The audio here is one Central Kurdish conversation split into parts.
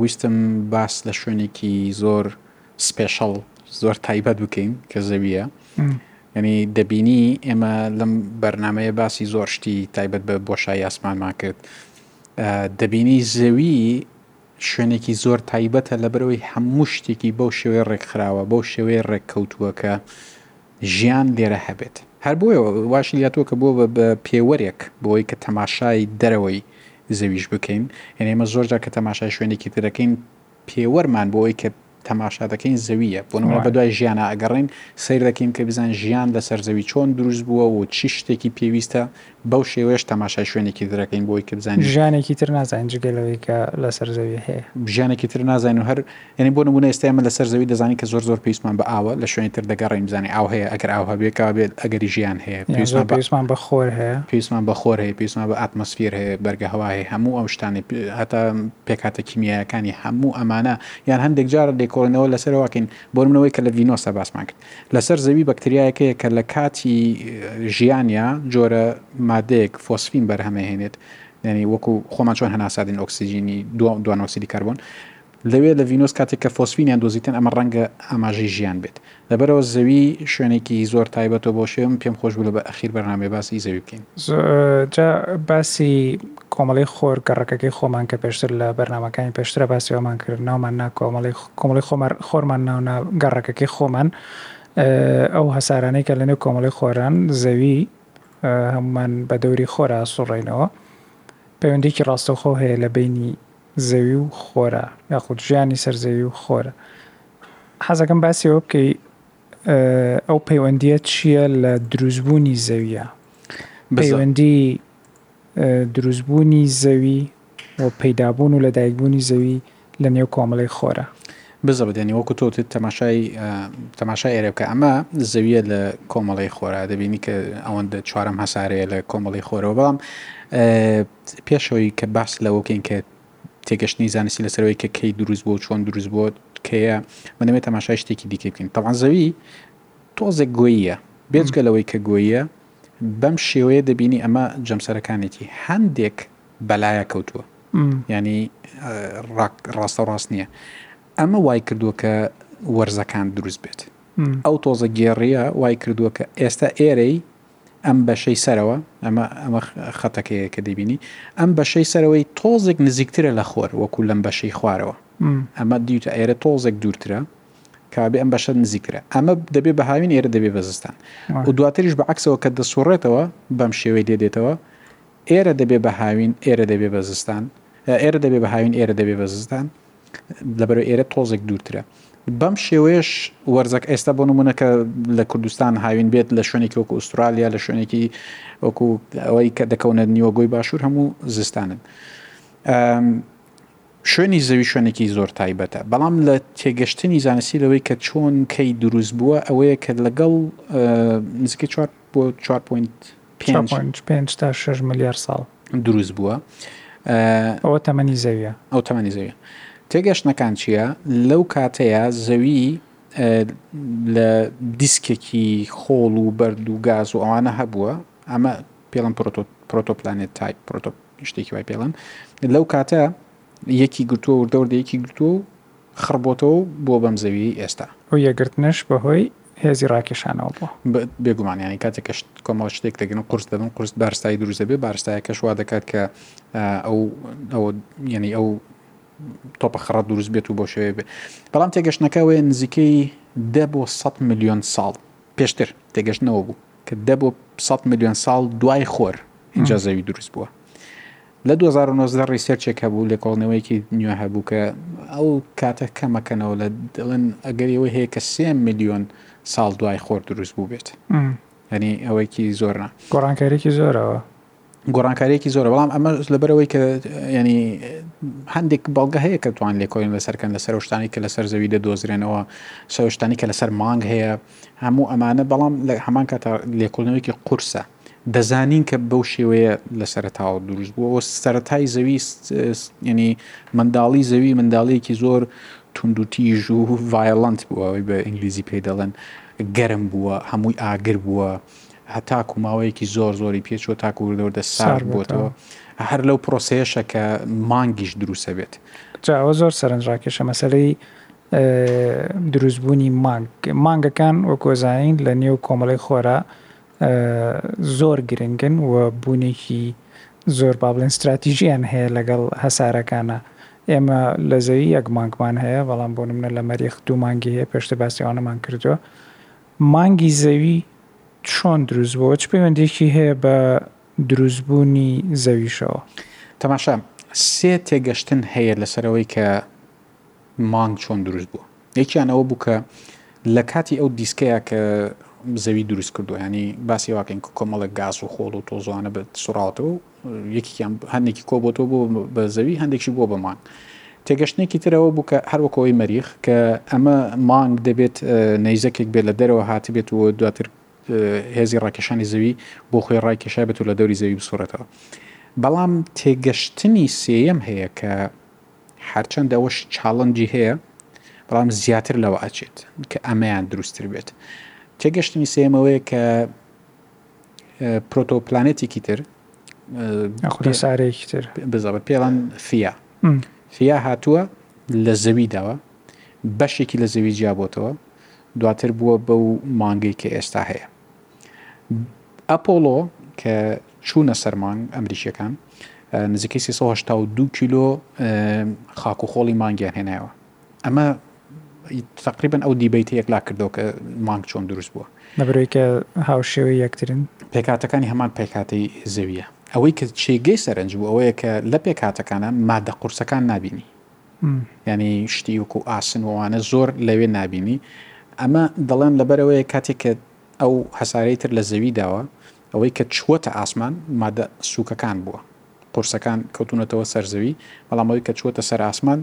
ویستم باس لە شوێنێکی زۆر سپێشەڵ زۆر تایبەت بکەین کە زەویە یعنی دەبینی ئێمە لەم بەرنمەیە باسی زۆر شتی تایبەت بە بۆشای ئاسمانمان کرد دەبینی زەوی شوێنێکی زۆر تایبەتە لە برەوەی هەموو شتێکی بەو شێوەی ڕێکخراوە بەو شێوەی ڕێککەوتووەکە ژیان لێرە هەبێت. هەر بۆیە واش لاتووە کە بووە بە پێوەرێک بۆوەی کە تەماشای دەرەوەی زەویش بکەین. یانی ئێمە زۆر جار کە تەماشای شوێنێکی تر دەکەین، پێوەرمان بۆوەی کە تەماشا دەکەین زەوییە. بۆ نموونە بە دوای ژیانا ئەگەڕێین، سەیر دەکەین کە بزانین ژیان لەسەر زەوی چۆن دروست بووە و چ شتێکی پێویستە، بەو شێوەیەش تەماشای شوێنێکی تر ئەکەین بۆ ئەوەی کە بزانین. ژیانێکی تر نازانین جگە لەوەی کە لەسەر زەوی هەیە. ژیانێکی تر نازانین و هەر یانی بۆ نموونە ئێستا ئێمە لەسەر زەوی دەزانین کە زۆر زۆر پێویستمان بە ئاوە لە شوێنی تر دەگەڕێین بزانین ئاو هەیە ئەگەر ئاو هەبێت کە وابێت ئەگەری ژیان هەیە یان زۆر پێویستمان بە خۆر هەیە. پێویستمان بە خۆر هەیە پێویستمان بە ئاتمۆسفیر هەیە بەرگە هەوا هەیە هەموو ئەو شتانەی هەتا پێکهاتە کیمیایەکانی هەموو ئەمانە یان هەندێک جار لێکۆڵینەوە لەسەرەوە ئەکەین بۆ نموونە ئەوەی کە لە ڤینۆسە باسمان کرد لەسەر زەوی بەکتریایەک هەیە کە لە کاتی ژیانیا جۆرە مادەیەک فۆسفین بەرهەمەهێنێت یعنی وەکو خۆمان چۆن هەناسادین ئۆکسسیجینی دوانۆکسیدی کاربۆن لەوێ لە ڤینۆس کاتێک کە فۆسفینیان دۆزیتن ئەمە ڕەنگە ئاماژەی ژیان بێت لەبەرەوە زەوی شوێنێکی زۆر تایبەتەوە بۆ شێم پێم خۆش بلو بە ئەخیر بەرنامێ باسی زەوی بکەین جا باسی کۆمەڵەی خۆر گەڕەکەکەی خۆمان کە پێشتر لە بەرنامەکانی پێشترا باسی ئەومان کرد ناومان نا کۆمەڵەی کۆمەڵەی خۆمار خۆرمان ناو نا گەڕەکەکەی خۆمان ئەو هەسارانەی کە لەنێو کۆمەڵەی خۆران زەوی هەمومان بە دەوری خۆرا سوڕێنەوە پەیوەندێکی ڕاستەوخۆ هەیە لە بینی زەوی و خۆرە یاخود ژیانی سەر زەوی و خۆرە حەزەکەم باسیەوە بکەی ئەو پەیوەندیە چییە لە دروستبوونی زەویە پەیوەندی دروستبوونی زەوی و پەیدابوون و لەدایکبوونی زەوی لە نێو کۆمەڵەی خۆرە. بزڕت یانی وەکو تۆ تێت تەماشای تەماشای ئێرە بکە ئەمە زەویە لە کۆمەڵی خۆرا دەبینی کە ئەوەندە چوارم هەسارەیە لە کۆمەڵی خۆرەوە بەڵام پێشەوەی کە باس لەوەکەین کە تێگەشتنی زانستی لەسەرەوەی کە کەی دروست بۆ چۆن دروست بۆ کەیە منەوێت تەماشای شتێکی دیکە بکەین تەوان زەوی تۆزێک گۆییە بێجگە لەوەی کە گۆیە بەم شێوەیە دەبینی ئەمە جەمسەرەکانێتی هەندێک بەلایە کەوتووە ینی ڕاستە و ڕاست نییە ئەمە وای کردووە کە وەرزەکان دروست بێت ئەو تۆزە گێڕیە وای کردووە کە ئێستا ئێرەی ئەم بەشەی سەرەوە ئەمە ئەمە خەتەکەیە کە دەبینی ئەم بەشەی سەرەوەی تۆزێک نزیکترە لە خۆر وەکو لەم بەشەی خوارەوە ئەمە دیوتە ئێرە تۆزێک دوورترە کابێ ئەم بەشە نزیکترە ئەمە دەبێ بە هاوین ئێرە دەبێ بە زستان و دواتریش بە عکسەوە کە دەسوڕێتەوە بەم شێوەی لێ دێتەوە ئێرە دەبێ بە هاوین ئێرە دەبێ بە زستان ئێرە دەبێ بە هاوین ئێرە دەبێ بە زستان لەبەرو ئێرە تۆزێک دوورترە بەم شێوەیەش وەرزەک ئێستا بۆ نمونە کە لە کوردستان هاوین بێت لە شوێنێکی وەکو ئوسترالیا لە شوێنێکی وەکو ئەوەی کە دەکەونە نیوەگۆی باشوور هەموو زستانن. شوێنی زەوی شوێنێکی زۆر تایبەتە، بەڵام لە تێگەشتنی زانستی لەوەی کە چۆن کەی دروست بووە ئەوەیە کە لەگەڵ نزیکەی چوار بۆ چوار پۆینت پێنج پۆینت پێنج تا شەش ملیار ساڵ دروست بووە ئەوە تەمەنی زەویە ئەو تەمەنی زەویە تێگەشتنەکان چییە لەو کاتەیە زەوی لە دیسکێکی خۆڵ و بەرد و گاز و ئەوانە هەبووە ئەمە پێڵم پرۆتۆ پرۆتۆپلانێت تایپ پرۆتۆ شتێکی وای پێڵێن لەو کاتە یەکی گرتووە وردەوردە یەکی گرتووە و خڕبۆتەوە و بۆ بەم زەویی ئێستا ئەو یەکگرتنەش بەهۆی هێزی ڕاکێشانەوە بووە. بە- بێگومان یانی کاتێک کە شت- کۆمەڵە شتێک دەگرن قورس دەبن قورس بارستایی دروست دەبێت بارستایەکەش وا دەکات کە آه، ئەو ئەوە یعنی ئەو تۆپە خڕە دروست بێت و بۆ شێوەیە بێت بەڵام تێگەشتنەکە وەیە نزیکەی دە بۆ سەد ملیۆن ساڵ پێشتر تێگەشتنەوە بوو کە دە بۆ سەد ملیۆن ساڵ دوای خۆر ئینجا زەوی دروست بووە لە 2009 ڕیسێرچێک هەبوو لێکۆڵنەوەیەکی نوێ هەبوو کە ئەو کاتە کەمەکەنەوە لە دڵن ئەگەر ئەوەی هەیە کە سێ میلیۆن ساڵ دوای خۆر دروست بوو بێت ینی ئەوەیکی زۆرە گۆڕانکاریێکی زۆرەوە گۆڕانکاریەکی زۆرە بەڵام ئەمە لەبەرەوەی کە ینی هەندێک بەڵگە هەیە کە توان لێکۆین لەسەرکەن لە سەرشتانی کە لەسەر زەوی دەدۆزرێنەوە سەرشتانی کە لەسەر مانگ هەیە هەموو ئەمانە بەڵام لە هەمان کە لێکۆڵنەوەیکی قورسە دەزانین کە بەو شێوەیە لە سەرتاوە دروست بووەوە سەتای زەوی ینی منداڵی زەوی منداڵیەکی زۆر توندوتیژ و ڤایلند بووەوەی بە ئینگلیزی پێی دەڵێن گەرم بووە هەمووی ئاگر بووە هەتاکو ماوەیەکی زۆر زۆری پێ چووە تاکو وردە وردە سارد بۆتەوە هەر لەو پرۆسەیەشە کە مانگیش دروسە بێت جاوە زۆر سەرنج ڕاکێشە مەسلەی دروستبوونی مانگ مانگەکان وەکۆزانین لە نێو کۆمەڵی خۆرا زۆر گرنگن و بوونێکی زۆر با بڵێن استراتیژیان هەیە لەگەڵ هەسارەکانە ئێمە لە زەوی یەک مانگمان هەیە بەڵام بۆ منە لە مەریخ دوو مانگی هەیە پێشتە باسیوانەمان کردووە مانگی زەوی چۆن دروست بووە؟ چ پەیوەندییەکی هەیە بە دروستبوونی زەویشەوە؟ تەماشا، سێ تێگەشتن هەیە لەسەر ئەوەی کە مانگ چۆن دروست بووە. یەکیان ئەوە بوو کە لە کاتی ئەو دیسکەیە کە زەوی دروست کردووە، یانی باسی ئەوە ئەکەین کە کۆمەڵێک گاز و خۆڵ و تۆزوانە بە سوڕاوەتەوە و یەکێکیان هەندێکی کۆ بۆتەوە بۆ بە زەوی هەندێکی بۆ بە مانگ تێگەشتنێکی ترەوە بوو کە هەروەکەوەی مەریخ کە ئەمە مانگ دەبێت نەیزەکێک بێت لە دەرەوە هاتبێت و دواتر هێزی ڕاکێشانی زەوی بۆ خۆی ڕایکێشای بێت و لە دەوری زەوی بسوڕێتەوە بەڵام تێگەشتنی سێەم هەیە کە هەرچەند ئەوەش چاڵنجی هەیە بەڵام زیاتر لەوە ئەچێت کە ئەمەیان دروستتر بێت تێگەشتنی سێمەوەیە کە پرۆتۆپلانێتێکی تر بزەبە پێڵان فیا فیا هاتووە لە زەوی داوە بەشێکی لە زەوی جیابەوە دواتر بووە بەو مانگەی کە ئێستا هەیە ئەپۆلۆ کە چوونە سەرمانگ ئەمریکیەکان نزیکەی 1970 کیلۆ خاک و خۆڵی مانگیان هێنایەوە ئەمە تقریبا ئەو دیبەیتە یەکلا کردەوە کە مانگ چۆن دروست بووە لەبرۆی کە هاوشێوەی یەکترن پێکاتەکانی هەمان پێکاتی زەویە ئەوەی کە چێگەی سەرنج بوو ئەوەیە کە لە پێکاتەکانە مادە قورسەکان نبینی ینی شتی وکو ئاسن وانە زۆر لەوێ نبینی ئەمە دەڵێن لەبەرەوەی کاتێک کە ئەو هەسارەی تر لە زەوی داوە ئەوەی کە چوەتە ئاسمان مادە سوکەکان بووە قورسەکان کەوتونەتەوە سەرزەوی بەڵامەوەی کە چوەتە سەر ئاسمان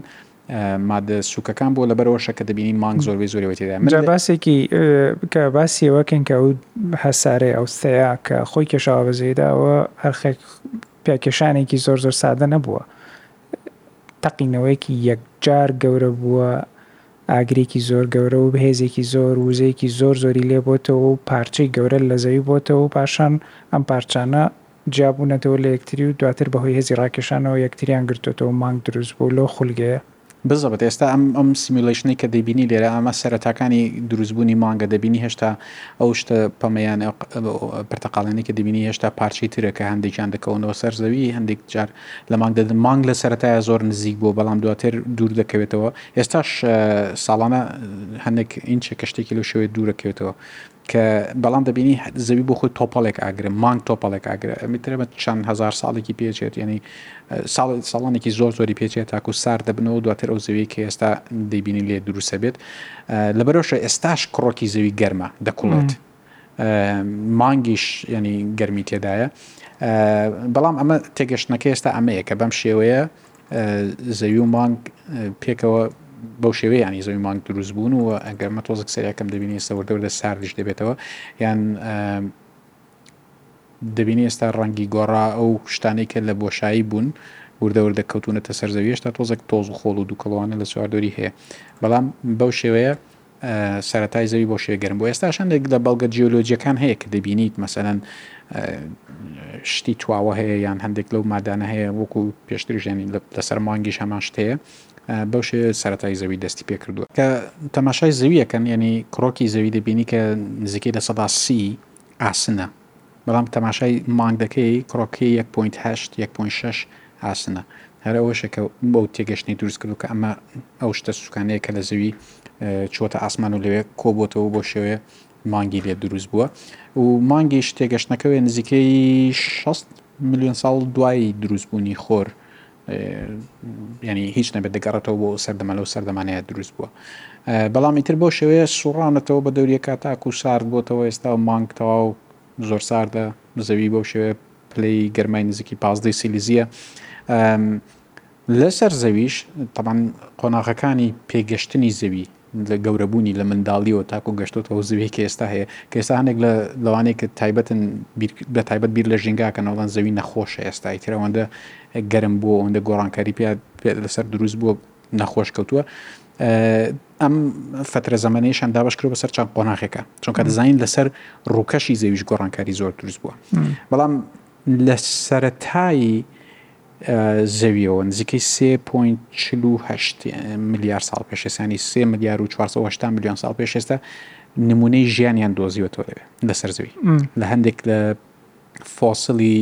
مادە سوکەکان بۆ لەبەرەوەشە کە دەبینین مانگ زۆربەی زۆری ئەوەی تێدایە من جا باسێکی کە باسی ئەوە کەین کە ئەو هەسارەی ئەو ستەیە کە خۆی کێشاوە بە زەویدا ئەوە ئەرخێک پیاکێشانێکی زۆر زۆر سادە نەبووە تەقینەوەیەکی یەکجار گەورە بووە ئاگرێکی زۆر گەورە و بەهێزێکی زۆر وزەیەکی زۆر زۆری لێبتەوە و پارچەی گەورە لە زەوی بۆتەوە و پاشان ئەم پارچانە جیابوونەتەوە لە یەکتری و دواتر بەهۆی هێزی ڕاکێشانەوە یەکتریان گرتۆتەوە مانگ دروست بوو لەو خولگەیە. بزەبت ئێستا ئەم ئەم سیمولەیشنەی کە دەیبینی لێرە ئەمە سەرەتاکانی دروست بوونی مانگە دەبینی هێشتا ئەو شتە پەمەیانە پرتەقاڵێنی کە دەبینی هێشتا پارچەی ترە کە هەندێکیان دەکەونەوە سەر زەوی هەندێک جار لە مانگ دەدن مانگ لە سەرەتایە زۆر نزیک بووە بەڵام دواتر دوور دەکەوێتەوە ئێستاش ساڵانە هەندێک ئینچێک کە شتێکی لەو شێوەیە دوورەکەوێتەوە کە بەڵام دەبینی زەوی بۆ خۆی تۆپەڵێک ئاگرە مانگ تۆپەڵێک ئاگرە ئەمیترەمە چەند هزار ساڵێکی پێچێت یعنی ساڵ ساڵانێکی زۆر زۆری پێچێت تاکو سار دەبنەوە دواتر ئەو زەوی کە ئێستا دەیبینی لێ دروستە بێت لەبەرەوشە ئێستاش کڕۆکی زەوی گەرمە دەکوڵێت مانگیش ینی گەرمی تێدایە بەڵام ئەمە تێگەشتنەکە ئێستا ئەمەیە کە بەم شێوەیە زەوی و مانگ پێکەوە بەو شێوەیانی زەوی مانگ دروست بوون و ئەگەرمە تۆزک سەریەکەم دەبینی ئێستا وردەوردە ساردش دەبێتەوە یان دەبینی ئێستا ڕەنگی گۆڕا ئەو شتانەی کە لە بۆشایی بوون وردەوردە کەوتونەتە سەرزەویێشتا تۆزێک تۆز و خۆڵ و دووکەڵوانە لە سواردۆری هەیە بەڵام بەو شێوەیە سەرەتای زەوی بۆ شێ گەرم بوو ئێستاش هەندێک لە بەڵگە جیۆلۆجیەکان هەیە کە دەبینیت مەسەەن شتی تواوە هەیە یان هەندێک لەو مادانە هەیە وەکو پێشترژێنی لەسەر مانگیش هەمان شتەیە بەو شێ سەرەتای زەوی دەستی پێ کردووە کە تەماشای زەویەکەن یعنی کڕۆکی زەوی دەبینی کە نزیکەی لە سەدا سی ئاسنە بەڵام تەماشای مانگ دەکەی کڕۆکی یەک پۆینت هەشت، یەک پۆینت شەش ئاسنە. هەر ئەوەشە کە بەو تێگەشتنەی دروست کردووە کە ئەمە ئەو شتە سوکانەیە کە لە زەوی چووەتە ئاسمان و لەوێ کۆبووتەوە بۆ شێوەیە مانگی لێ دروست بووە و مانگیش تێگەشتنەکەوێ نزیکەی 6 میلیۆن ساڵ دوای دروستبوونی خۆر یانی هیچ نەبێت دەگەڕێتەوە بۆ ئەو سەردەمە لەو سەردەمانەیە دروست بووە بەڵامی تر بۆ شێوەیە سوڕانەتەوە بە دەوریەکە تاکو سارد بۆتەوە ئێستا و مانگ تەواو زۆر ساردە زەوی بەو شێوەیە پلەی گەرمای نزیکی پازدەی سیلیزیە لەسەر زەویش تەبان قۆناغەکانی پێگەشتنی زەوی لە گەورەبوونی، لە منداڵییەوە تاکوو گەشتۆتەوە زەوییەی کە ئێستا هەیە، کە ئێستا هەندێک لە لەوانەی کە تایبەتن بیر بە تایبەت بیر لە ژینگە ئەکەن ئەڵێن زەوی نەخۆشە ئێستا ئیتر ئەوەندە گەرم بووە ئەوەندە گۆڕانکاری پیا پێ لەسەر دروست بووە نەخۆش کەوتووە ئەم فترە زەمەنیشان دابش کرد بەسەر چەند قۆناغێکە چونکە دەزانین لەسەر ڕووکەشی زەویش گۆڕانکاری زۆر دروست بووە بەڵام لە سەرەتایی زەوییەوە، نزیکەی سێ پۆینت چل و هەشت ملیار ساڵ پێش ئێستا، یانی سێ ملیار و چوار سەد و هەشتا ملیۆن ساڵ پێش ئێستا نمونەی ژیانیان دۆزیوەتەوە لەوێ لەسەر زەوی لە هەندێک لە فۆسلی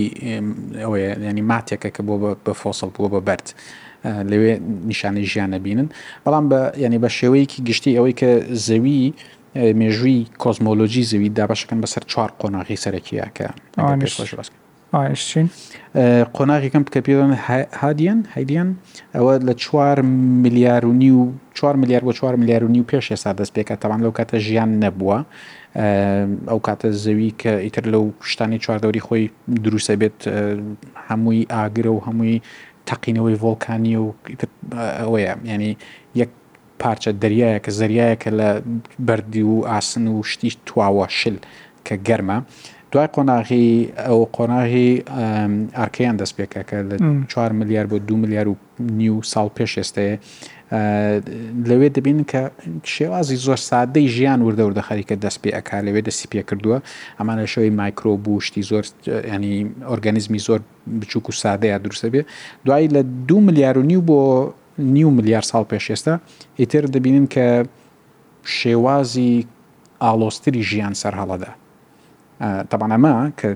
ئەوەیە ینی ماتێکە کە بۆ بە فۆسل بووە بە بەرد لەوێ نیشانەی ژیان نەبینن بەڵام بە ینی بە شێوەیەکی گشتی ئەوەی کە زەوی مێژووی کۆزمۆلۆژی زەوی دابەشەکەن بەسەر چوار قۆناغی سەرەکیە کە پێش باس ئایش چین؟ قۆناغی کەم پکەپیران هادیان هەیدیان ئەوە لە چوار ملیار و نیو چوار ملیار بۆ چوار ملیار و نیو پێش ئێستا دەست پێکات تاوان لەو کاتە ژیان نەبووە ئەو کاتە زەوی کە ئیتر لەو شتانی چواردەوری خۆی دروسە بێت هەمووی ئاگرە و هەمووی تەقینەوەی ڤۆلکانیە و ئەوەیە ینی یەک پارچە دەریایەکە زەریایەکە لە بەرد و ئاسن و شتی تواوە شل کە گەرمە دوای قۆناغی ئەو قۆناغی ئارکەیان دەست پێکە کە لە 4 ملیار بۆ دو ملیار و نیو ساڵ پێش ئێستەیە لەوێ دەبین کە شێوازی زۆر سادەی ژیان وردە وردە خەریکە دەست پێ ئەک لەوێ دەستی پێ کردووە ئەمان لە شەوەی مایکرۆ بوو شتی زۆر ینی ئۆرگەنیزمی زۆر بچووک و سادەیە دروستە بێ دوایی لە دو ملیار و نیو بۆ نیو ملیار ساڵ پێش ئێستا، ئیتر دەبینن کە شێوازی ئاڵۆزتری ژیان سەرهەڵەدا. تەبان ئەمە کە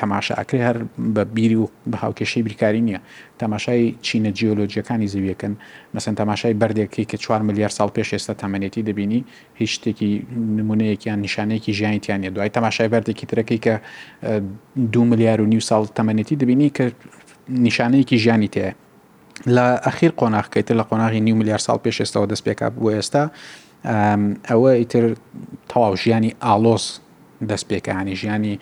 تەماشا ئەکرێ هەر بە بیری و بە هاوکێشەی بیرکاری نییە تەماشای چینە جیۆلۆجیەکانی زەویەکەن مەسەن تەماشای بەردێکی کە 4 ملیار ساڵ پێش ئێستا تەمەنێتی دەبینی هیچ شتێکی نمونەیەکیان نیشانەیەکی ژیانیتیانە دوای تەماشای بەردێکی ترەکەی کە دو ملیار و نیو ساڵ تەمەنێتی دەبینی کە نیشانەیەکی ژیانی تەیە لە ئەخیر قۆناغکەی تر لە قۆناغی نیو ملیار ساڵ پێش ئێستاەوە دەست پێکا بۆ ئێستا ئەوە ئیتر تەواو ژیانی ئالۆز دەست پێکانی ژیانی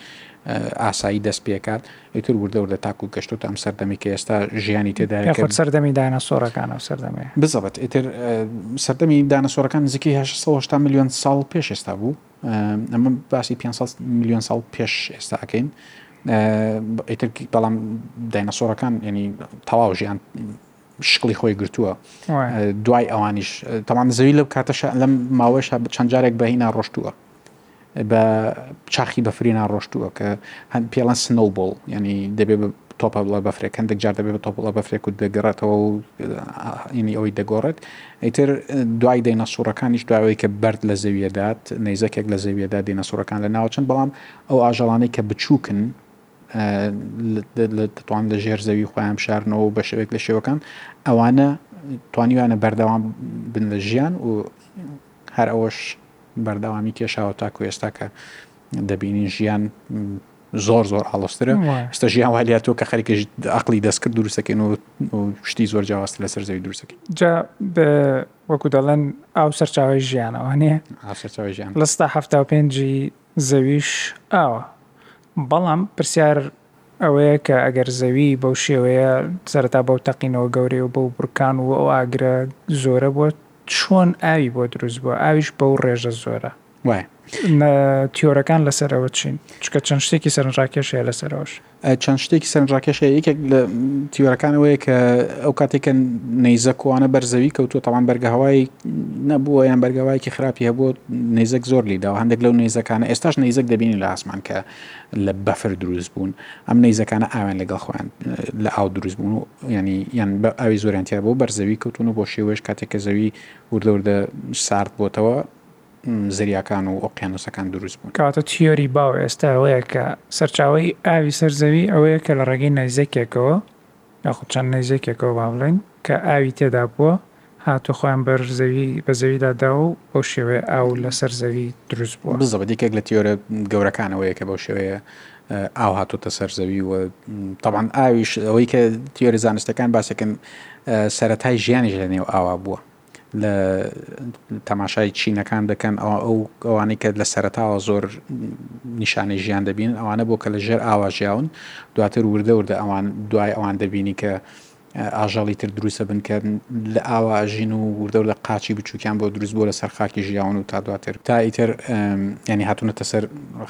ئاسایی دەست پێکات ئیتر وردەوردە تاکو گەشتۆ ئەم سەردەمی کە ئێستا ژیانی تێدا سەردەمی دایناسۆرەکان و سەردەمی بزەبت ئیتر سەردەمی دانەسۆرەکان نزیکەیه میلیۆن ساڵ پێش ئێستا بوو ئەمە باسی پێنج سەد ملیۆن ساڵ پێش ئێستا ئەکەین ئیتر بەڵام داینەسۆرەکان ینی تەواو ژیان شکڵی خۆی گرتووە دوای ئەوانیش تەمان زەوی لەو کاتەش لەم ماوەش چەند جارێک بەهینا ڕۆشتووە بە چاخی بەفرینا ڕۆشتووە کە هەند پێڵەن سنەوبڵ ینی دەبێت بە تۆپە بڵە بەفرێک هەندێک جار دەبێت بە تۆپڵە بەفرێک و دەگەڕێتەوە و ئینی ئەوەی دەگۆڕێت ئیتر دوای دەیناسوڕەکانیش دوای ئەوەی کە بەرد لە زەویە دات نەیزەکێک لە زەویە دات دەیناسوڕەکان لە ناوەچن بەڵام ئەو ئاژەڵانەی کە بچووکن دەتوان لە ژێر زەوی خۆیان بشارنەوە بە شێوێک لە شێوەکان ئەوانە توانیوانە بەردەوام بن لە ژیان و هەر ئەوەش بەردەوامی کێشاوە تاکو ئێستا کە دەبینین ژیان زۆر زۆر ئاڵۆسترە ئستا ژیان والیاتۆ کە خەرکش عقلی دەستکرد دروستەکەن و شتی زۆر جیاواز لەسەر زەوی دروستەکە جا وەکو دەڵێن ئاو سەرچاوی ژیانەوانەیە لەستا هەفتا و پێنجی زەویش ئاوە بەڵام پرسیار ئەوەیە کە ئەگەر زەوی بەو شێوەیە سەرتا بەو تەقینەوە گەورەی و بەو بورکان و ئەو ئاگرە زۆرە بۆ چۆن ئاوی بۆ دروست بووە ئاویش بەو ڕێژە زۆرە وایە. تیۆرەکان لەسەر ئەوە چین؟ چونکە چەند شتێکی سەرنجڕاکێش هەیە لەسەر ئەوەش. چەند شتێکی سەرنجڕاکێش هەیە، یەکێک لە تیۆرەکان ئەوەیە کە ئەو کاتێک کە نەیزەک وانە بەر زەوی کەوتووە، تاوان بەرگەهەوای نەبووە یان بەرگەوایەکی خراپی هەبووە، نەیزەک زۆر لێی داوە. هەندێک لەو نەیزەکانە ئێستاش نەیزەک دەبینین لە ئاسمان کە لە بەفر دروست بوون. ئەم نەیزەکانە ئاویان لەگەڵ خۆیان لە ئاو دروست بوون و یعنی یان بە ئاوی زۆریان تیا بوو بەر زەوی کەوتون و بۆ شێوەیەش کاتێک کە زەوی وردە وردە سارد بۆتەوە، زەریاکان و ئۆقیانووسەکان دروست بوون. کەواتە تیۆری باو ئێستا ئەوەیە کە سەرچاوەی ئاوی سەر زەوی ئەوەیە کە لە ڕێگەی نەیزەکێکەوە یاخود چەند نەیزەکێکەوە با بڵێین کە ئاوی تێدا بووە هاتووە خۆیان بەر زەوی بە زەویدا داوە و بەو شێوەیە ئاو لەسەر زەوی دروست بووە. بزەبت یەکێک لە تیۆرە گەورەکان ئەوەیە کە بەو شێوەیە ئاو هاتووەتە سەر زەوی و تەبعەن ئاویش ئەوەی کە تیۆرە زانستەکان باسەکەن سەرەتای ژیانیش لە نێو ئاوا بووە. لە تەماشای چینەکان دەکەن ئەو ئەوانەی کە لە سەرتاوە زۆر نیشانەی ژیان دەبین ئەوانە بۆ کە لە ژێر ئاواژیاون دواتر وردە وردە ئەوان دوای ئەوان دەبینی کە ئاژەڵی تر دروستە بن کە لە ئاواژین و وردە لە قاچی بچووکیان بۆ دروست بۆ لەسەر خاکی ژیاون و تا دواتر تا ئیتر ینی هاتوونەتە سەر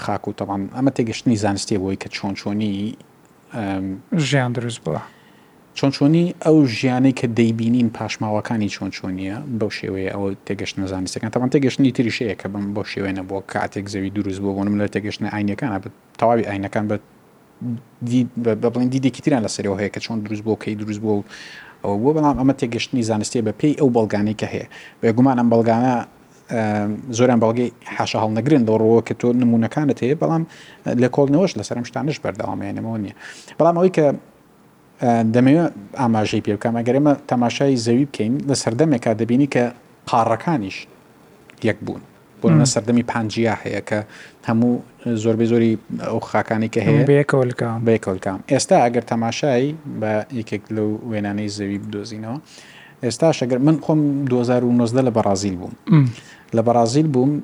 خاک و تەوان ئەمە تێگەشتنی زانستیە بۆی کە چۆن چۆنی ژیان دروست بووە. چۆنچۆنی ئەو ژیانەی کە دەیبینین پاشماوەکانی چۆنچۆنییە، بەو شێوەیە ئەوە تێگەشتنە زانستیەکان، تەبعەن تێگەشتنی تریش هەیە کە بەم بەو شێوەیە نەبووە، کاتێک زەوی دروست بووە، بۆ نمونە لە تێگەشتنە ئاینیەکانا بە تەواوی ئاینەکان بە دید بە بڵێن دیدێکی تریان لەسەرەوە هەیە کە چۆن دروست بووە و کەی دروست بووە و ئەوە بووە، بەڵام ئەمە تێگەشتنی زانستیە بە پێی ئەو بەڵگانەی کە هەیە، بێگومان ئەم بەڵگانە زۆریان بەڵگەی حاشا هەڵنەگرن لەو ڕووەوە کە تۆ نمونونەکانت هەیە، بەڵام لێکۆڵنەوەش لەسەر ئەم شتانەش بەردەوامە یانەمەوە نییە، بەڵام ئەوەی کە دەمەوێت ئاماژەی پێ بکەم ئەگەر ئێمە تەماشای زەوی بکەین لە سەردەمێکا دەبینی کە قاڕەکانیش یەک بوون بۆ نمونە سەردەمی پانجیا هەیە کە هەموو زۆربەی زۆری ئەو خاکانی کە هەیە بەیەکەوەلکام بەیەکەوەلکام ئێستا ئەگەر تەماشای بە یەکێک لەو وێنانەی زەوی بدۆزینەوە ئێستا شەگەر من خۆم 2019 لە بەڕازیل بووم لە بەڕازیل بووم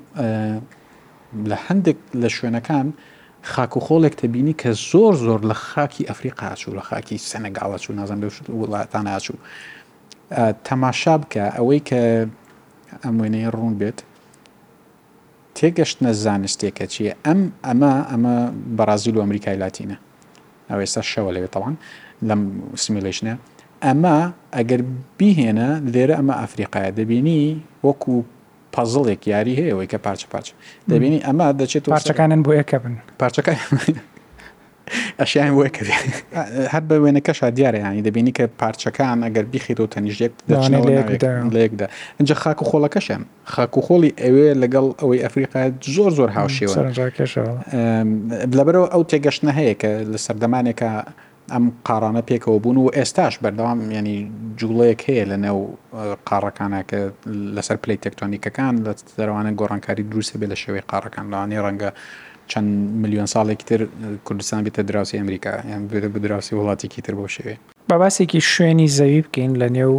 لە هەندێک لە شوێنەکان خاک و خۆڵێک تەبینی کە زۆر زۆر لە خاکی ئەفریقا ئەچوو لە خاکی سەنەگاڵ ئەچوو نازانم لەو وڵاتانە ئەچوو تەماشا بکە ئەوەی کە ئەم وێنەیە ڕوون بێت تێگەشتنە زانستێکە چیە ئەم ئەمە ئەمە بەرازیل و ئەمریکای لاتینە ئەو ئێستا شەوە لەوێت تەوان لەم سمیلشنە ئەمە ئەگەر بیهێنە لێرە ئەمە ئەفریقاە دەبینی وەکو پەزڵێک یاری هەیە ئەوەی کە پارچە پارچە دەبینی ئەمە دەچێت پارچەکانن بۆ یەکە بن پارچەکان ئەشیان بۆ کرد هەر بە وێنەکەشا دیارە ینی دەبینی کە پارچەکان ئەگەر بیخیتەوە تەنیژێک لەیەکدا ئەجا خاک و خۆڵەکەشیان خاک و خۆڵی ئەوێ لەگەڵ ئەوەی ئەفریقا زۆر زۆر هاوشێوە لەبەرەوە ئەو تێگەشتە هەیە کە لە سەردەمانێکە ئەم قاڕانە پێکەوە بوون و ئێستاش بەردەوام یانی جوڵەیەک هەیە لە نێو قاڕەکانە کە لەسەر پلی تەکتۆنیکەکان لە دەروانە گۆڕانکاری دروستە بێ لە شێوەی قاڕەکان لەوانەیە ڕەنگە چەند میلیۆن ساڵێکی تر کوردستان بێتە دراوسی ئەمریکا یان بێتە بە دراوسی وڵاتێکی تر بۆ شێوێ با باسێکی شوێنی زەوی بکەین لە نێو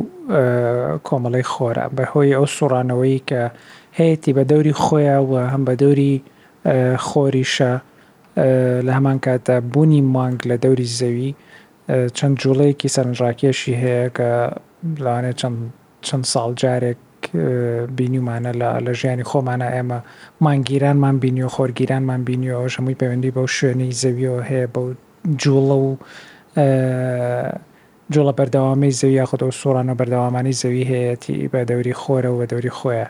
کۆمەڵی خۆرە بەهۆی ئەو سوڕانەوەی کە هەیەتی بە دەوری خۆیە و هەم بە دەوری خۆریشە لە هەمان کاتدا بوونی مانگ لە دەوری زەوی چەند جوڵەیەکی سەرنجڕاکێشی هەیە کە لەوانەیە چەند چەند ساڵ جارێک بینیمانە لە لە ژیانی خۆمانە ئێمە مانگگیرانمان بینیوە خۆرگیرانمان بینیوە ئەوش هەمووی پەیوەندی بەو شوێنەی زەویەوە هەیە بەو جوڵە و جوڵە بەردەوامی زەوی یاخود ئەو سوڕان و بەردەوامانی زەوی هەیەتی بە دەوری خۆرە و بە دەوری خۆیە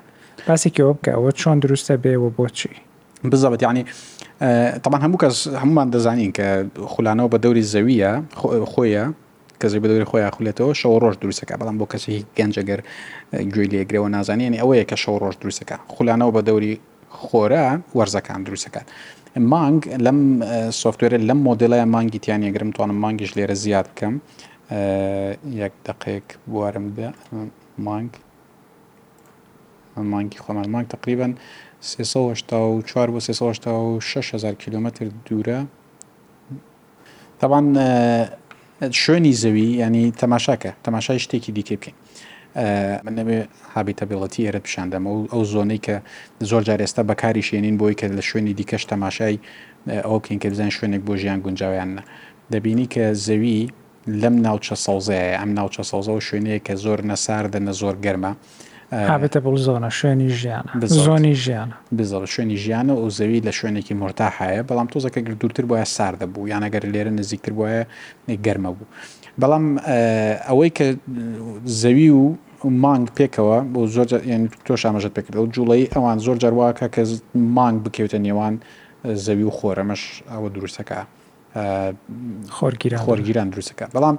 باسێکەوە بکە ئەوە چۆن دروستە بێ و بۆچی بالضبط یانی طبعا هەموو کەس هەمومان دەزانین کە خولانەوە بە دەوری زەویە خۆیە کەزی بە دەوری خۆیان خولێتەوە شەو ڕۆژ دروستەکە بەڵام بۆ کەسی گەنجەگەر گوێی لێگرەوە نازانانی ئەوەیە کە شەو ڕۆژ دروستەکە خولانەوە بە دەوری خۆرە وەرزەکان دروستەکات مانگ لەم سوفتوێرە لەم مۆدلای مانگی تیانەگرم توانم مانگیش لێرە زیاد بکەم یەک دقێک بوارم بێ مانگ مانگی خۆمان مانگ تەقریبەن سێ سەد و هەشتا و چوار بۆ سێ سەد و هەشتا و شەش هەزار کیلۆمەتر دوورە تەبان شوێنی زەوی ینی تەماشاکە تەماشای شتێکی دیکە بکەین من نەبێ هابیتەبیڵەتی ئێرە پیشاندەمە و ئەو زۆنەی کە زۆر جار ئێستا بەکاری شێنین بۆی کە لە شوێنی دیکەش تەماشای ئەو بکەین کە بزان شوێنێک بۆ ژیان گونجاویانە دەبینی کە زەوی لەم ناوچە سەوزەیە، ئەم ناوچە سەوزەو شوێنەیە کە زۆر نە ساردە نە زۆر گەرمە. Habitable Zone، شوێنی ژیانە، زۆنی ژیانە. بزڵت، شوێنی ژیانە و زەوی لە شوێنێکی مورتاحایە، بەڵام تۆزێک ئەگەر دوورتر بوایە ساردە بوو، یان ئەگەر لێرە نزیکتر بوایە گەرمە بوو. بەڵام ئەوەی کە زەوی و مانگ پێکەوە بۆ زۆر جار یان تۆش ئاماژەت پێ کرد ئەو جوڵەی ئەوان زۆر جار واکە کە مانگ بکەوێتە نێوان زەوی و خۆر ئەمەش ئەوە دروستەکە خۆرگیران دروست دەکات بەڵام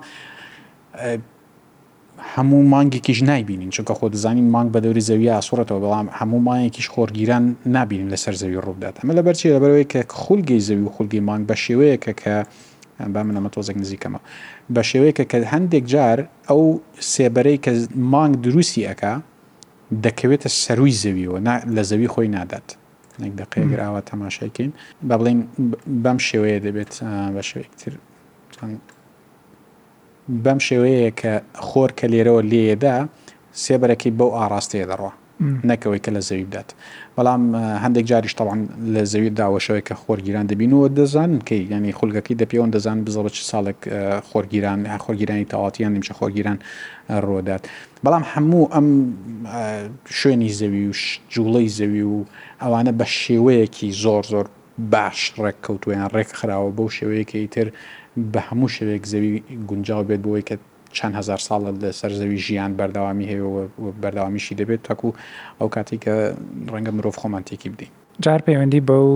هەموو مانگێکیش نایبینین چونکە خۆ دەزانین مانگ بە دەوری زەوی ئاسوڕێتەوە بەڵام هەموو مانگێکیش خۆرگیران نابینین لەسەر زەوی ڕووبدات ئەمە لەبەرچی لەبەرەوەی کە خولگەی زەوی و خولگەی مانگ بە شێوەیەکە کە با من ئەمە تۆزێک نزیکەمە بە شێوەیەکە کە هەندێک جار ئەو سێبەرەی کە مانگ دروستی ئەکا دەکەوێتە سەروی زەویەوە لە زەوی خۆی نادات چەندێک دەقەیەک ئاوا تەماشای کەین با بڵێن بەم شێوەیە دەبێت بە شێوەیەکتر چەند بەم شێوەیە کە خۆر کە لێرەوە لێدا سێبەرەکەی بەو ئاراستەیە دەڕوە نەکەوەی کە لە زەوی بدات بەڵام هەندێک جاریش تەوان لە زەوی داوەشەوەی کە خۆرگیران دەبینەوە دەزان کە یانی خولگەکەی دەپیەوەن دەزان بزەڵە چ ساڵێک خۆرگیران خۆرگیرانی تەواتیان نیمچە خۆرگیران ڕۆدات بەڵام هەموو ئەم شوێنی زەوی و جوڵەی زەوی و ئەوانە بە شێوەیەکی زۆر زۆر باش ڕێک کەوتویان ڕێک خراوە بەو شێوەیەکەی تر بە هەموو شەوێک زەوی گونجاو بێت بۆی کە چەند هزار ساڵە لەسەر زەوی ژیان بەردەوامی هەیە و بەردەوامیشی دەبێت تاکو ئەو کاتی کە ڕەنگە مرۆڤ خۆمان تێکی بدەین جار پەیوەندی بەو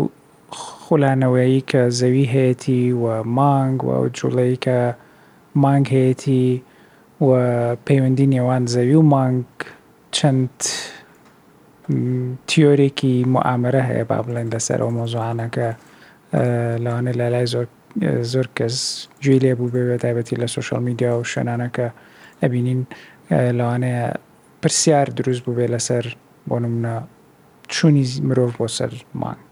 خولانەوەیی کە زەوی هەیەی و مانگ و جوڵەی کە مانگ هەیەی و پەیوەندی نێوان زەوی و مانگ چەند تیۆرێکی موئامەرە هەیە با بڵێن لەسەر ئەو مەوزوعانە کە لەوانەیە لەلای زۆر زۆر کەس گوێی لێ بوو بێ بە تایبەتی لە سۆشیال میدیا و شوێنانە کە ئەبینین لەوانەیە پرسیار دروست بوو بێ لەسەر بۆ نمونە چوونی مرۆڤ بۆ سەر مانگ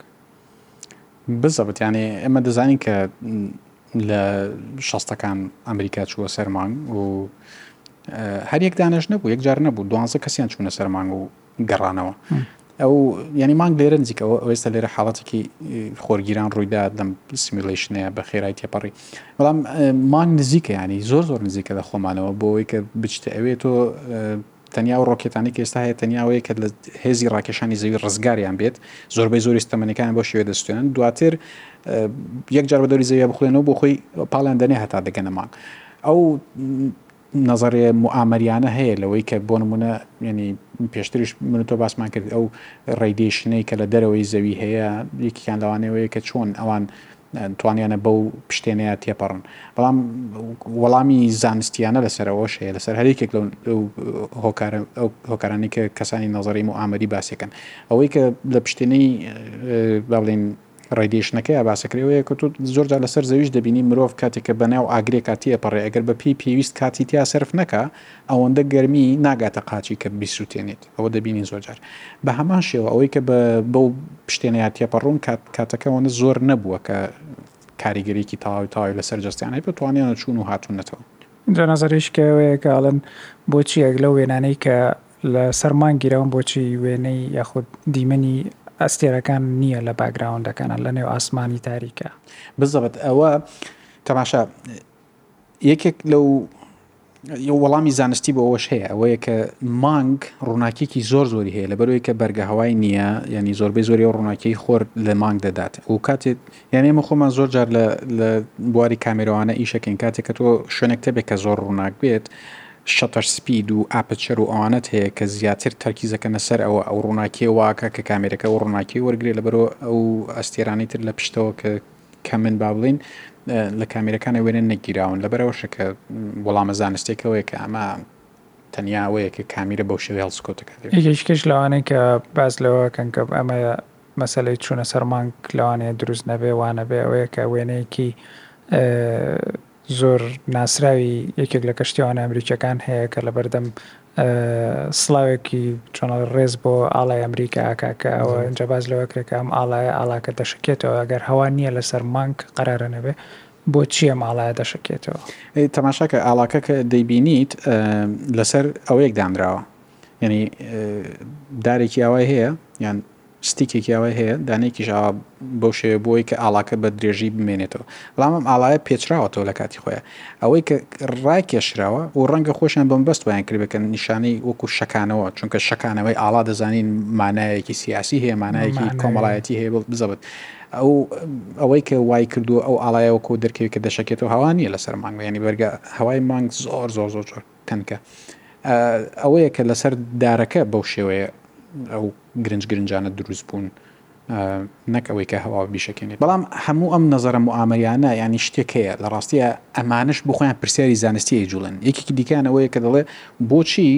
بزەبت یانێ ئێمە دەزانین کە لە شەستەکان ئەمریکا چووە سەر مانگ و هەر یەک دانش نەبوو یەک جار نەبوو دوانزە کەسیان چوونە سەر مانگ و گەڕانەوە ئەو ینی مانگ لێرە نزیکەوە ئێستا لێرە حاڵەتێکی خۆرگیران ڕوویدا دەم سیمیلیشنەیە بە خێرای تێپەڕی بەڵام مانگ نزیکە ینی زۆر زۆر نزیکە لە خۆمانەوە بۆەوەی کە بچتە ئەوێ تۆ تەنیا ئەو ڕۆکێتانەی کە ئێستا هەیە تەنیا ئەوەیە کە لە هێزی ڕاکێشانی زەوی ڕزگاریان بێت، زۆربەی زۆری ستەمەنیەکانیان بەو شێوەیە دەسوتێنن، دواتر یەک جار بە دەوری زەویا بخولێنەوە بۆ خۆی پاڵیان دەنێ هەتا دەگەنە مانگ. ئەو نەزەرێ موامەریانە هەیە لەوەی کە بۆ نمونە ینی پێشتریش من تۆ باسمان کرد ئەو ڕێدیشنەی کە لە دەرەوەی زەوی هەیە یەکیان لەوانەیەوەیە کە چۆن ئەوان توانیانە بەو پشتێنەیە تێپەڕن. بەڵام وەڵامی زانستییانە لەسەر ئەوەش هەیە، لەسەر هەر یەکێک لەو هۆکارە، ئەو هۆکارانەی کە کەسانی نەزەرەی موئامەری باسی دەکەن. ئەوەی کە لە پشتێنەی با بڵێین ڕێدیەیشنەکەیە باس دەکرێت ئەوەیە کە تۆ زۆر جار لەسەر زەویش دەبینی مرۆڤ کاتێک کە بەناو ئاگرێکا تێپەڕێ ئەگەر بەپێی پێویست کاتی تیا سەرف نەکا ئەوەندە گەرمی ناگاتە قاچی کە بیسووتێنێت. ئەوە دەبینین زۆر جار بە هەمان شێوە ئەوەی کە بەو پشتێنەیە تێپەڕوون کات کاتەکە وەنە زۆر نەبووە کە کاریگەریکی تاوی تاوی لەسەر جستیانەی بە توانیانە چوون و هاتوونەتەوە جانازەریشکەوەیە کە ئاڵن بۆچی ئەگ لەو وێنانەی کە لە سەرمان گیراون بۆچی وێنەی یاخود دیمەنی ئەستێرەکان نییە لە باگراوندەکانە لە نێو ئاسمانی تاریکە بزەبت ئەوە تەماشا یەکێک لەو وەڵامی زانستی بۆ ئەوەش هەیە ئەوەیە کە مانگ ڕووناکیێکی زۆر زۆری هەیە لەبەرەوەی کە بەرگە هەوای نییە ینی زۆربەی زۆری و ڕووناکی خۆر لە مانگ دەدات و کاتێت یان ئێمە خۆمان زۆر جار لە بواری کامێرەوانە ئیشەکەین کاتێک کە تۆ شوێنێک تەبێت کە زۆر ڕووناک بێت شەتەر سپید و ئاپچەر و ئەوانەت هەیە کە زیاتر تەرکیزەکەنە سەر ئەوە ئەو ڕووناکیێ واکە کە کامێرەکە و ڕووناکی وەرگێ لە بەرەوە ئەو ئەستێرانی تر لە پشتەوە کە کە من با بڵێین لە کامێرەکانە وێنە نەگیراون لەبەرەوەشە کە وەڵامە زانستێکەوەی کە ئەمە تەنیا ئەوەیە کە کامیرە بەو شێوەی هەڵسکۆتەکە یەکێکش لەوانەیە کە باس لەوە کەن کە ئەمە مەسەلەی چوونە سەر مانگ لەوانەیە دروست نەبێ وانەبێ ئەوەیە کە وێنەیەکی زۆر ناسراوی یەکێک لە کەشتیوانە ئەمریکیەکان هەیە کە لەبەردەم سڵاوێکی چۆنڵی ڕێز بۆ ئاڵای ئەمریکا ئاکا کە ئەوە ئەجا باز لەوە کرێکە ئەم ئاڵایە ئاڵاکە دەشکێتەوە ئەگەر هەوا نییە لەسەر مانگ قەرارە نەبێ بۆ چییە ماڵایە دەشکێتەوە تەماشاکە ئاڵاکە کە دەیبینیت لەسەر ئەوەیەک دانراوە یعنی دارێکی ئاوای هەیە یان ستیکێکی ئاوای هەیە، دانەیەکیش ئاوا بەو شێوەیە بۆی کە ئاڵاکە بە درێژی بمێنێتەوە، بەڵام ئەم ئاڵایە پێچراوەتەوە لە کاتی خۆیان، ئەوەی کە ڕاکێشراوە و ڕەنگە خۆشیان بەمەبەست وایان کردبێت کە نیشانەی وەکو شەکانەوە، چونکە شەکانەوەی ئاڵا دەزانین مانایەکی سیاسی هەیە، مانایەکی کۆمەڵایەتی هەیە بزەبت، ئەو ئەوەی کە وایکردووە ئەو ئاڵایە وەکو دەرکەوێت کە دەشەکێتەوە هەوا نییە لەسەر مانگ، یانی بەرگە هەوای مانگ زۆر زۆر زۆر زۆر. تەنکە ئەوەیە کە لەسەر دارەکە بەو شێوەیە ئەو گرنج گرنجانە دروست بوون نەک ئەوەی کە هەواوە بیشەکەێنێت بەڵام هەموو ئەم نظرە معامەریانە ینی شتێک هەیە لە ڕاستیە ئەمانش بخۆیان پرسیاری زانستیە جوڵن یەکێکی دیکان ئەوەیە کە دەڵێ بۆچی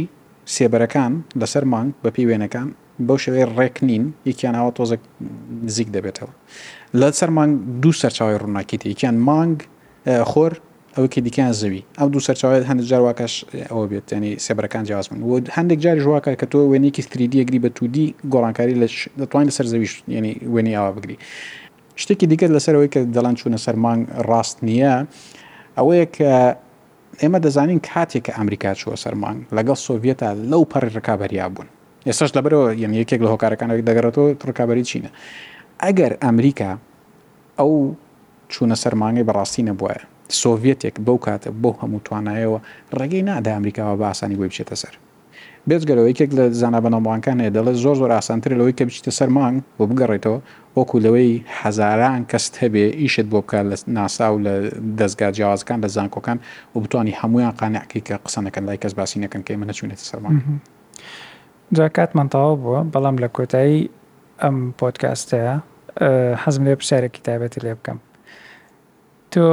سێبەرەکان لەسەر مانگ بە پێی وێنەکان بەو شێوەیە ڕێک نین یەکیان ئاوا تۆزێک نزیک دەبێتەوە لە سەر مانگ دوو سەرچاوی ڕووناکیت یەکیان مانگ خۆر ئەوەی کە دیکەیان زەوی. ئەم دوو سەرچاوەیە هەندێک جار واکە ئەوە بێت یانی سێبەرەکان جیاواز بن و هەندێک جاریش واکە کە تۆ وێنەیەکی ثریدی ئەگری بە توودی گۆڕانکاری لە دەتوانین لەسەر زەویش یانی وێنەی ئاوا بگری شتێکی دیکە لەسەر ئەوەی کە دەڵێن چوونە سەر مانگ ڕاست نییە ئەوەیە کە ئێمە دەزانین کاتێک کە ئەمریکا چووە سەر مانگ لەگەڵ سۆڤەتا لەو پەڕی ڕکابەریا بوون ئێستاش لەبەرەوە یەن یەکێک لە هۆکارەکانەوەی دەگەڕێتەوە ڕکابەری چینە ئەگەر ئەمریکا ئەو چوونە سەر مانگەی بەڕاستی نەبوایە، سۆڤیەتێک بەو کاتە بەو هەموو توانایەوە ڕێگەی نادا ئەمریکا وا بە ئاسانی بۆی بچێتە سەر. بێجگە لەوە یەکێک لە زانا بەناوبانگەکان هەیە دەڵێت زۆر زۆر ئاسانترە لەوەی کە بچیتە سەر مانگ و بگەڕێیتەوە وەکو لەوەی هەزاران کەست هەبێ ئیشت بۆ بکات لە ناسا و لە دەزگا جیاوازەکان لە زانکۆکان و بتوانی هەموویان قانع کەی کە قسە نەکەن لای کەس باسی نەکەن کە ئێمە نەچووینەتە سەر مانگ. جا کاتمان تەواو بووە بەڵام لە کۆتایی ئەم پۆدکاستەیە حەزم لێ پرسیارێکی تایبەتی لێ بکەم تۆ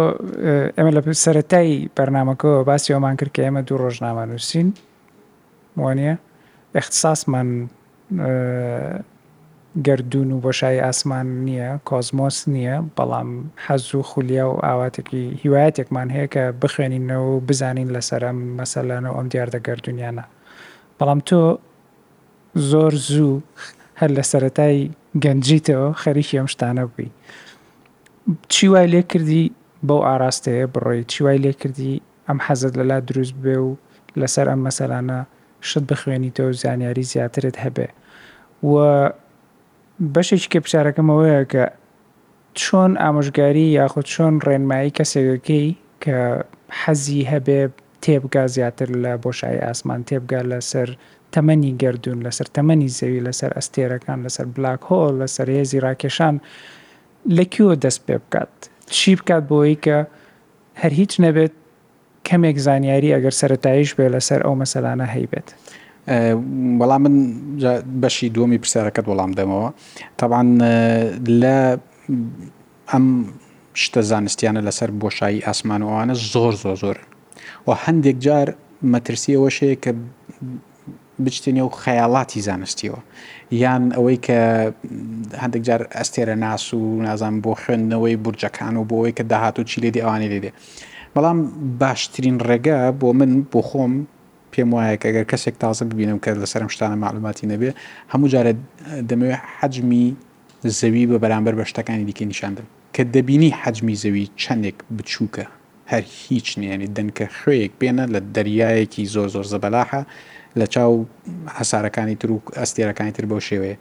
ئێمە لە سەرەتای بەرنمەکەەوە باسی ئەومان کرد کە ئێمە دوو ڕۆژنامە نووسین وانە اختصاصمان گردون و بۆشایی ئاسمان نییە کۆزمۆس نییە بەڵام حەز و خولیا و ئاواتێکی هیوایەتێکمان هەیە کە بخوێنینەوە و بزانین لەسەر ئەم مەسەلانە و ئەم دیاردە گردونیانە بەڵام تۆ زۆر زوو هەر لە سەرەتای گەنجیتەوە خەریکی ئەم شتانە بووی چی وای لێ کردی بەو ئاراستەیە بڕۆی چی وای لێ کردی ئەم حەزت لەلا دروست بێ و لەسەر ئەم مەسەلانە شت بخوێنیتەوە زانیاری زیاترت هەبێ و بەشێکی کە پرسیارەکەمەوەیە کە چۆن ئامۆژگاری یاخود چۆن ڕێنمایی کەسێکەکەی کە حەزی هەبێ تێبگە زیاتر لە بۆشایی ئاسمان، تێبگە لەسەر تەمەنی گەردوون، لەسەر تەمەنی زەوی، لەسەر ئەستێرەکان، لەسەر بلاک هۆڵ، لەسەر هێزی ڕاکێشان لە کوێوە دەست پێ بکات؟ چی بکات بۆوەی کە هەر هیچ نەبێت کەمێک زانیاری ئەگەر سەرەتاییش بێت لەسەر ئەو مەسەلانە هەیبێت؟ وەڵا من جا بەشی دووەمی پرسیارەکەت وەڵام دەمەوە تەبعەن لە ئەم شتە زانستیانە لەسەر بۆشایی ئاسمان و ئەوانە زۆر زۆر زۆرن و هەندێک جار مەترسی ئەوەش هەیە کە بچتە نێو خەیاڵاتی زانستیەوە یان ئەوەی کە هەندێک جار ئەستێرە ناس و نازان بۆ خوێندنەوەی بورجەکان و بۆەوەی کە داهات و چی لێدی ئەوانی لێدێ بەڵام باشترین ڕێگە بۆ من بۆ خۆم پێم وایە کە گەر کەسێک تازە ببینم کە لەسەرم شتانە معلوماتی نەبێ هەموو جارە دەمەوێت حەجمی زەوی بە بەرامبەر بە شتەکانی دیکەی نیشان دەن. کە دەبینی حەجمی زەوی چەندێک بچووکە هەر هیچ نیە یانی دەنکە خوێیەک بێنە لە دەریایەکی زۆر زۆر زەبەلاحە لە چاو هەسارەکانی تر و ئەستێرەکانی تر بەو شێوەیە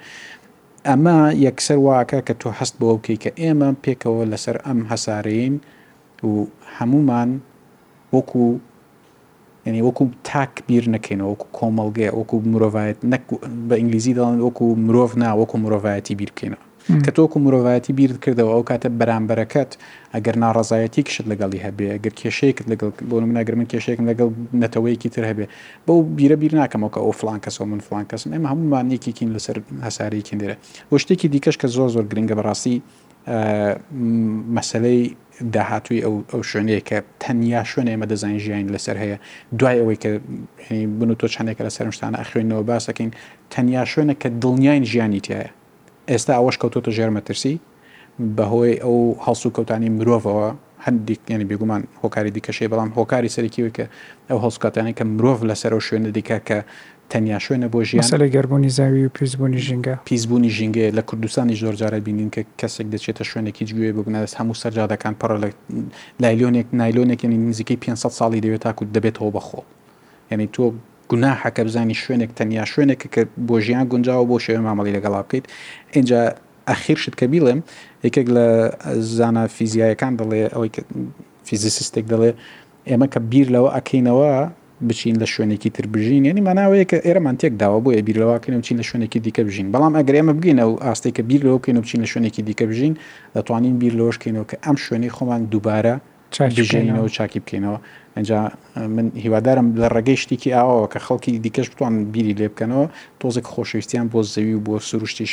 ئەمە یەکسەر واکە کە تۆ هەست بەوە بکەی کە ئێمە پێکەوە لەسەر ئەم هەسارەین و هەمومان وەکو یانی وەکو تاک بیر نەکەینەوە وەکو کۆمەڵگە وەکو مرۆڤایەت نەک بە ئینگلیزی دەڵێن وەکو مرۆڤ نا وەکو مرۆڤایەتی بیر بکەینەوە کە تۆ وەکو مرۆڤایەتی بیرت کردەوە ئەو کاتە بەرامبەرەکەت ئەگەر ناڕەزایەتی کشت لەگەڵی هەبێ گەر کێشەیەکت لەگەڵ بۆ من ناگەر من کێشەیەکم لەگەڵ نەتەوەیەکی تر هەبێ بەو بیرە بیر ناکەمەوە کە ئەو فلان کەسەوە من فلان کەسم ئێمە هەمومان یەکێکین لەسەر هەسارەیەکین دێرە بۆ شتێکی دیکەش کە زۆر زۆر گرنگە بەڕاستی مەسەلەی داهاتووی ئەو ئەو شوێنەیە کە تەنیا شوێن ئێمە دەزانین ژیانی لەسەر هەیە دوای ئەوەی کە بن و تۆ چندێکە لە سەرمشتانە ئەخوێنەوە باسەکەین تەنیا شوێنە کە دڵنیاین ژیانی تایە ئێستا ئەوەش کەوتۆتە ژێرمەترسی بەهۆی ئەو هەڵسو کەوتانی مرۆڤەوە هەندیک یانی بێگومان هۆکاری دیکەش هەیە بەڵام هۆکاری سەرەکی ئەوەی کە ئەو هەڵسوکەوتانەی کە مرۆڤ لەسەر ئەو شوێنە دیکە کە تەنیا شوێنە بۆ ژیان. مەسەلەی گەربوونی زاوی و پیسبوونی ژینگە. پیسبوونی ژینگەیە لە کوردستانیش زۆر جار ئەبینین کە کەسێک دەچێتە شوێنێک هیچ گوێ بۆ بنادات هەموو سەر جادەکان پڕە لە لایلۆنێک نایلۆنێک یانی نزیکەی 500 ساڵی دەوێت تاکو دەبێتەوە بە خۆڵ یعنی تۆ گوناحەکە بزانی شوێنێک تەنیا شوێنێک کە بۆ ژیان گونجاوە بۆ شێوەی مامەڵی لەگەڵا بکەیت ئینجا ئەخیر شت کە بیڵێم یەکێک لە زانا فیزیایەکان دەڵێ ئەوەی کە فیزیسیستێک دەڵێ ئێمە کە بیر لەوە ئەکەینەوە بچین لە شوێنێکی تر بژین یعنی ماناوەیە کە ئێرەمان تێک داوە بۆیە بیر لەواکەین و چین لە شوێنێکی دیکە بژین بەڵام ئەگەر ئێمە بگەینە و ئاستێک کە بیر لەوە بکەین و بچین لە شوێنێکی دیکە بژین دەتوانین بیر لەوەش کەینەوە کە ئەم شوێنەی خۆمان دووبارە بژێنەوە چاکی بکەینەوە ئەجا من هیوادارم لە ڕێگەی شتێکی ئاواوە کە خەڵکی دیکەش بتوان بیری لێ بکەنەوە تۆزێک خۆشەویستیان بۆ زەوی و بۆ سروشتیش